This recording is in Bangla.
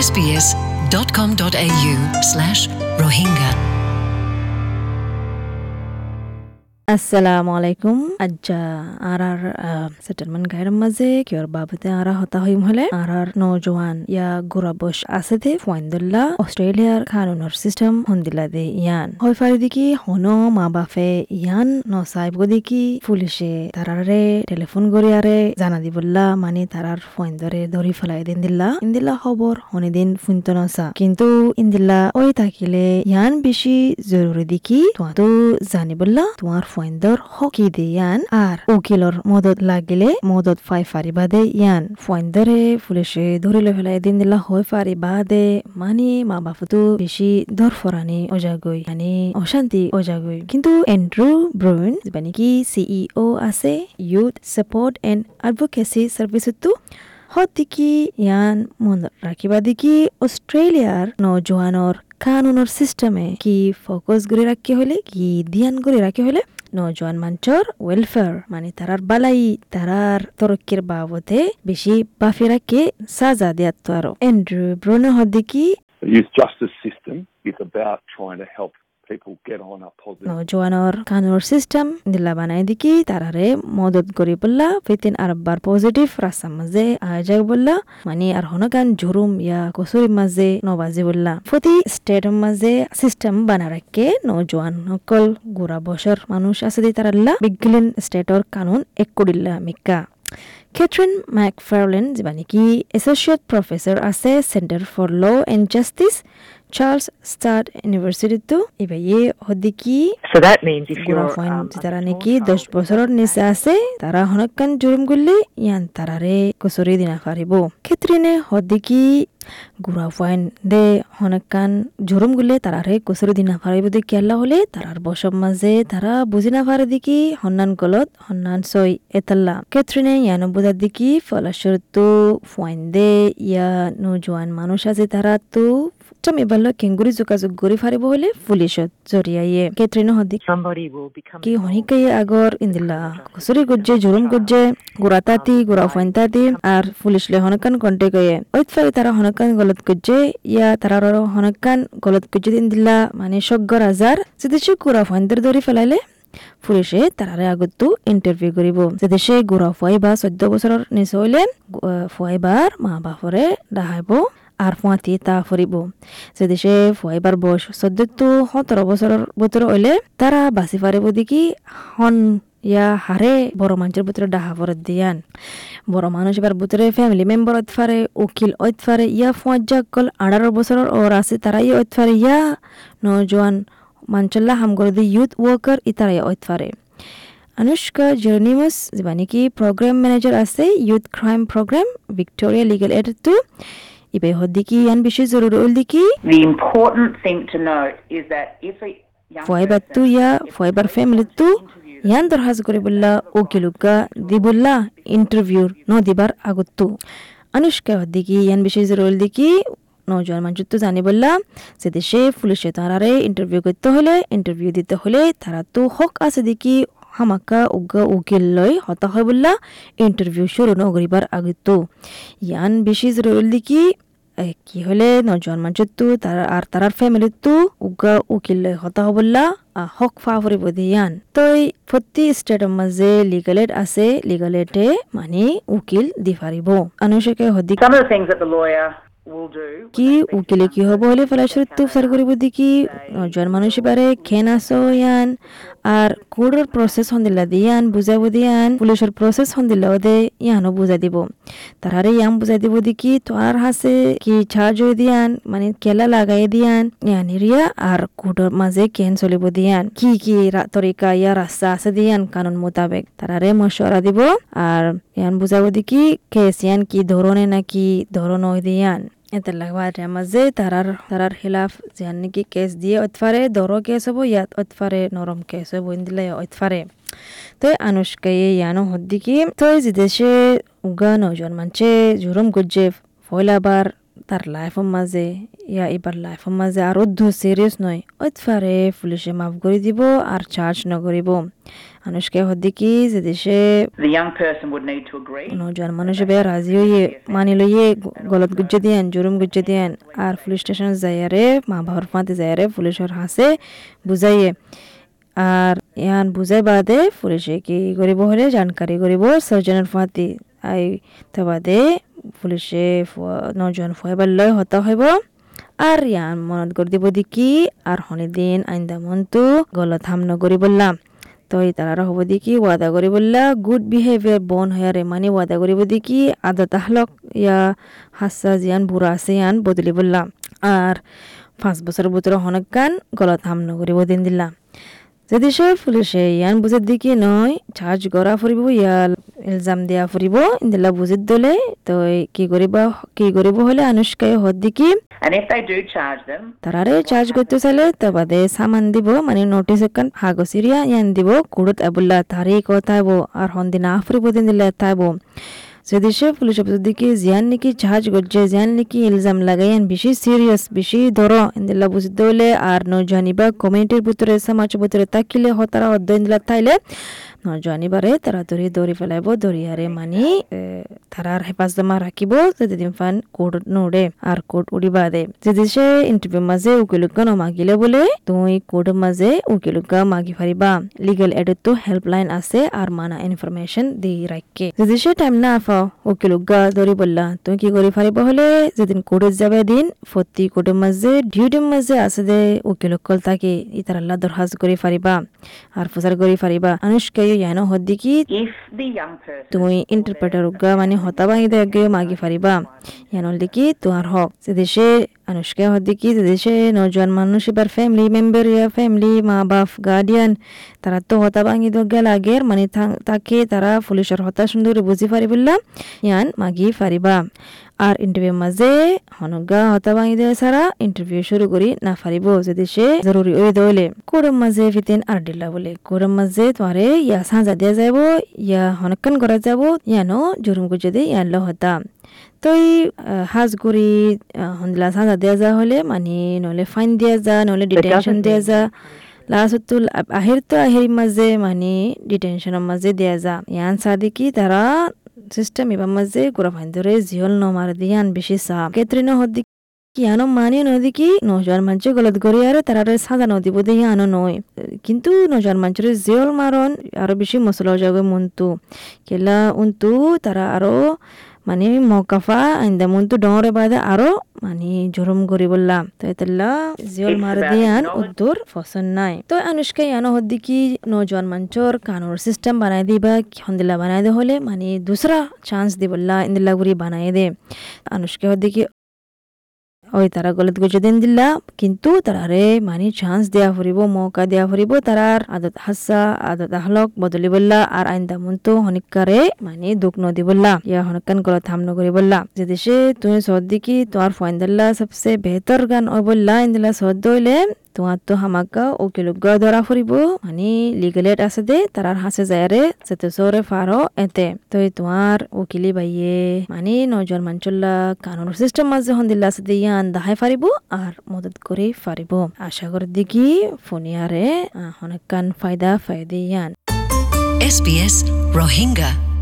sbs.com.au slash rohingya. আসসালামু আলাইকুম আজ্জা আর আর সেটেলমেন্ট গাইর মাঝে কিয়র বাবতে আরা হতা হইম হলে আর আর নজওয়ান ইয়া গুরাবশ আছে দে ফয়েন্দুল্লাহ অস্ট্রেলিয়ার কানুনর সিস্টেম হন্দিলা দে ইয়ান হয় ফারি দিকি হন মা বাপে ইয়ান নসাইব দিকি পুলিশে তারারে টেলিফোন গড়িয়ারে জানা দিবল্লা মানে তারার ফয়েন্দরে ধরি ফেলাই দিন দিল্লা ইন্দিল্লা খবর হনিদিন ফুন্ত নসা কিন্তু ইন্দিল্লা ওই থাকিলে ইয়ান বেশি জরুরি দিকি তো জানিবল্লা তোমার ফয়েন্দর হকি দে ইয়ান। আর উকিলর মদত লাগিলে মদত ফাই ফারিবা দে ইয়ান। ফয়েন্দরে পুলিশে ধরিলে ফেলাই দিন দিলা হয় ফারিবা দে। মানে মা বাপতো বেশি দর ফরানি অজাগই মানে অশান্তি অজাগই। কিন্তু এন্ড্রু ব্রুইন মানে কি সিইও আছে ইউথ সাপোর্ট এন্ড অ্যাডভোকেসি সার্ভিসতো হতিকি ইয়ান মনত রাখিবা দিকি অস্ট্রেলিয়ার নজওয়ানর কানুনৰ সিস্টেমে কি ফোকাস করে রাখি হলে, কি ধ্যান করে রাখি হলে? নজওয়ান মানচর ওয়েলফেয়ার মানে তারার বালাই, তারার তৰক্কিৰ বাবদে বেশি বাফি রাখে সাজা দিয়াতো আরও। এন্ড্রু ব্ৰুনো হদিকি youth justice system is about trying to help people get on a positive. নজওয়ানৰ কানুনৰ চিষ্টেম দিলা বানাই দিকি তাৰাৰে মদত কৰি বললা ফিতিন আৰব্বাৰ পজিটিভ ৰাস্তাৰ মাজে আজাক বললা মানে আর হনকান জুরুম ইয়া কসুরি মাঝে নবাজি বললা প্রতি স্টেটের মাঝে সিস্টেম বানা রাখে নজওয়ান সকল গুড়া বছর মানুষ আছে দি তারাল্লা বিগলিন স্টেটর কানুন এক করিল্লা মিক্কা কেথরিন ম্যাকফার্লেন যিবা কি এছ'চিয়েট প্ৰফেচৰ আছে centre for law' and justice Charles Sturt ইউনিভাৰ্চিটিতো ইবাইয়ে সদিকি So that means if you're um, যারা নাকি দশ বছরের নিচে আছে তারা হনকান জুরুম গুলি ইয়ান তারারে কুসরি দিনা ফারিব ক্ষেত্রিনে হদিকি গুড়া ফাইন দে হনকান জুরুম গুলে তারারে কুসরি দিনা ফারিব দি কেলা হলে তারার বসব মাঝে তারা বুঝি না পারে দিকি হন্নান গলত হন্নান সই এতাল্লা। ক্ষেত্রিনে ইয়ানো বুঝার দিকি ফলাশরতো ফাইন দে ইয়া নজওয়ান মানুষ আছে তারা তো তুমি বলল কেঙ্গুরি যোগাযোগ কৰি ফাৰিব হলে পুলিচত somebody will become কি হনিকাই আগর ইন্দিলা? কুসুরি গুজ্জে জুরুম গুজ্জে গুরাতাতি গুরা ফাইনতাতি আর পুলিশ লে হনকান কন্টে গয়ে ওইতফাই তারা হনকান গলত গুজ্জে ইয়া তারা হনকান গলত গুজ্জে দিলা মানে সগ্গর হাজার যদি সে গুরা ফাইনদের ধরে ফেলাইলে পুলিশে তারারে আগতো ইন্টারভিউ কৰিব। যদি সে গুড়া ফুৱাই বা চৈধ্য বছৰৰ নিচে হইলে ফুৱাইবাৰ মা বাপৰে ডাহাইব আর ফুয়াতি তা ফুরিব সে ফুয়াইবার বয়স চোদ্দ তো সতেরো বছরের ভিতর হইলে তারা বাঁচি পারিব দেখি হন ইয়া হারে বড় মানুষের ভিতরে ডাহা পরে দিয়ান। বড় মানুষ এবার ভিতরে ফ্যামিলি মেম্বার হইতে পারে উকিল হইতে পারে ইয়া ফুয়াজ্জা কল আঠারো বছরের ওর আছে তারাই হইতে পারে ইয়া নজওয়ান মাঞ্চল্লা হাম করে দি ইউথ ওয়ার্কার ইতারাই হইতে পারে অনুষ্কা জেরনিমাস যিবা কি প্রোগ্রাম ম্যানেজার আছে youth crime program Victoria legal এডটো ইবে হদ্দিকি ইয়ান বেশি জরুরি হল দিকি? The important thing to note is that if a তু person ইয়া ফয়বার ফ্যামিলি তু ইয়ান দরহাজ করে বললা ওকিলুকা দি বললা ইন্টারভিউর ন দিবার আগত্তু অনুষ্কা হদ্দিকি ইয়ান বেশি জরুরি হল দিকি নজওয়ান মানুষ তো জানি বললা যে দেশে পুলিশে তারারে ইন্টারভিউ করতে হলে ইন্টারভিউ দিতে হলে তারা তো হক আছে দেখি হামাকা উগা উকিল লই হতা হয় বললা ইন্টারভিউ শুরু নগরিবার আগতো ইয়ান বেশি জরুরি দেখি এ, কি হলে নজন মানুষের তো, তার আর তারার ফ্যামিলির তো, উগা উকিল হতা হবল্লা হক ফাফরি বদিয়ান। তই প্রতি স্টেটের মাঝে লিগাল এড আছে লিগাল এডে মানে উকিল দি পারিব আনুষকে হদি কি উকিলে কি হব হলে ফলাশরিত তো সার করিব দেখি। নজওয়ান মানুষ এবারে খেন আসো ইয়ান। আর কোর্টের প্রসেস হন্দিল্লা দিয়ান বুঝাব দিয়ান পুলিশের প্রসেস হন্দিল্লা ওদে ইয়ানও বুঝাই দিব। তারারে ইয়ান বুঝাই দিব দেখি তোর হাসে কি চার্জ হয়ে দিয়ান মানে কেলা লাগাই দিয়ান ইয়ান। এরিয়া আর কোর্টের মাঝে কেন চলিব দিয়ান কি কি তরিকা ইয়া রাস্তা আছে দিয়ান কানুন মোতাবেক। তারারে মশওয়ারা দিব। আর ইয়ান বুঝাবো দেখি কেস ইয়ান কি ধরনে নাকি ধরন হয়ে দিয়ান এতে লাগবার মাঝে তারার তারার খিলাফ যেন নাকি কেস দিয়ে অতফারে দরো কেস হব ইয়াত অতফারে নরম কেস হব দিলে অতফারে তো আনুষ্কায়ে ইয়ানো হদ্দিকি তো যে দেশে উগা নজন মানছে জুরম গুজ্জে ফয়লাবার তার লাইফের মাঝে ইয়া এবার লাইফের মাঝে আরও দু সিরিয়াস নয় ওইতফারে পুলিশে মাফ করে দিব আর চার্জ নকরিব আনুষ্কে হদ্দিকি যে দেশে. নজন মানুষ বে রাজি হইয়ে মানি লইয়ে গলত গুজ্জে দিয়েন জুরুম গুজ্জে দিয়েন আর পুলিশ স্টেশন যাইয়ারে মা বাবার ফাঁতে যাইয়ারে পুলিশের হাসে বুঝাইয়ে আর ইয়ান বুঝাই বাদে পুলিশে কি করিব হলে জানকারি করিব সর্জনের ফাঁতি আই তো বাদে পুলিশে নজন ফুয়াইবার লয় হতা হইব। আর ইয়ান মনত করে দিব দেখি আর হনি দিন আইন্দা মনতু গলত হাম নগরি বললাম। তো এই তারা হব দেখি ওয়াদা করি বললা গুড বিহেভিয়ার বন হয়ারে মানে ওয়াদা করিব দেখি আদা তাহলক ইয়া হাসা জিয়ান, বুড়া আছে ইয়ান, বদলি বললাম। আর পাঁচ বছর ভিতরে হনক গান গলত হাম নগরিব দিন দিলাম। যদি সে পুলিশে ইয়ান বুঝে দিকে নয় চার্জ করা ফুরিব ইয়াল ইলজাম দিয়া ফুরিব ইন্দিলা বুঝিত দলে তো কি করিব কি করিব হলে আনুষ্কায় হদ দিকি। তারারে চার্জ করতে চাইলে তা বাদে সামান দিব মানে নোটিস একান হাগসিরিয়া ইয়ান দিব কুড়ত আবুল্লা তারি কথাইব আর হন্দি না ফুরিব দিন দিলে তাইব। যদি সে পুলিশ অফিস দিকে জিয়ান নাকি চার্জ গজ্জে জিয়ান নাকি ইলজাম লাগাইয়ান বেশি সিরিয়াস বেশি ধর ইন্দিল্লা বুঝতে হলে আর নজানিবা কমিউনিটির ভিতরে সমাজের ভিতরে তাকিলে হতারা অধ্যয়ন দিলা তাইলে নজানিবারে তারা ধরি দৌড়ি ফেলাইব দরিয়ারে মানি এ, তারার হেফাজতমা রাখিব যেদিন ফান কোর্ট নোড়ে আর কোর্ট উড়িবা দে। যদি সে ইন্টারভিউ মাঝে উকিলুকা নমাগিলে বলে তুমি কোর্টের মাঝে উকিলুকা মাগি ফারিবা লিগেল এডত হেল্পলাইন আছে আর মানা ইনফরমেশন দি রাখকে যদি সে টাইম না আফাও উকিলুকা ধরি বললা তুমি কি করি ফারিব হলে? যেদিন কোর্টে যাবে দিন ফতি কোর্টের মাঝে ডিউটির মাঝে আছে দে উকিলুকল তাকে ইতার আল্লাহ দরখাস্ত করে ফারিবা আর প্রচার করে ফারিবা young person তুমি ইন্টারপ্রেটার উগা মানে হতা দেগে মাগি ফারিবা। ইয়ানল দেখি তোমার হক সে দেশে আনুষ্কা হদ যে দেশে নজওয়ান মানুষ এবার ফ্যামিলি মেম্বার ইয়া ফ্যামিলি মা বাপ গার্ডিয়ান তারা তো হতা ভাঙি দগে লাগের মানে থা- তাকে তারা পুলিশের হতা সুন্দর বুঝি পারি বললাম ইয়ান মাগি ফারিবা আর ইন্টারভিউ মাঝে হনগা হতা ভাঙি দেয় সারা ইন্টারভিউ শুরু করি না ফারিব যদি সে জরুরি ওই দইলে কোরম মাঝে ফিতেন আর ডিল্লা বলে কোরম মাঝে তোমারে ইয়া সাজা দেয়া যাব ইয়া হনকান করা যাব ইয়ানো জরুম গুজে দে ইয়ান ল হতা তো এই করি হন্দলা সাজা দেয়া যা হলে মানে নহলে ফাইন দিয়া যা নহলে ডিটেনশন দেয়া যা। লাস্ট আহির তো আহির মাঝে মানে ডিটেনশনের মাঝে দেয়া যা। ইয়ান সাদি কি তারা সিস্টেম এবার মাঝে গোড়া ফাইন ধরে জিহল নমার দিয়ান বেশি সা কেত্রিন হদ্দি কিয়ানো মানি নদী কি নজর মাঞ্চে গলত করি আরে তারারে সাজা নদী বোধে ইয়ানো নয়। কিন্তু নজর মাঞ্চরে জিহল মারন আরও বেশি মশলা যাবে মন্তু কেলা উন্তু তারা আরও মানে মকাফা আইন্দা মন্তু ডরে বাদে আরও মানে জরম করি বললাম তো এতলা জিওল মার দিয়ান উদ্দুর ফসন নাই তো আনুষ্কা ইয়ানো হদ্দি কি নজওয়ান মঞ্চর কানুর সিস্টেম বানাই দিবা হন্দিলা বানাই দে হলে মানে দুসরা চান্স দি বললা ইন্দিলা গুরি বানাই দে আনুষ্কা হদ্দি কি ওই তারা গলত গুজে দিন দিলা, কিন্তু তারারে মানি চান্স দেয়া ফুরিব, মৌকা দেয়া ফুরিব, তারার আদত হাসা, আদত আহলক বদলি বললা, আর আইন্দা তো হনিকারে মানে দুঃখ নদী বললা, ইয়া হনকান গলত থাম নগরি বললা। যে দেশে তুমি সর্দি কি তোমার ফয়েন্দাল্লা সবসে বেহতর গান ওই বললা ইন্দিলা সর্দ হইলে তোমার তো হামাকা উকিলুগা ধরা ফুরিব মানে লিগেলেট আছে দে তারার হাসে যায়রে সেতে সরে ফারো এতে তো তোমার উকিলি বাইয়ে মানে নজর মানচল্লা কানুন সিস্টেম মাঝে হন্দিল্লা আছে দে ইয়ান দাহাই ফারিব আর মদত করে ফারিব আশা করি দেখি ফোনিয়ারে অনেক কান ফায়দা ফায়দে ইয়ান SBS Rohingya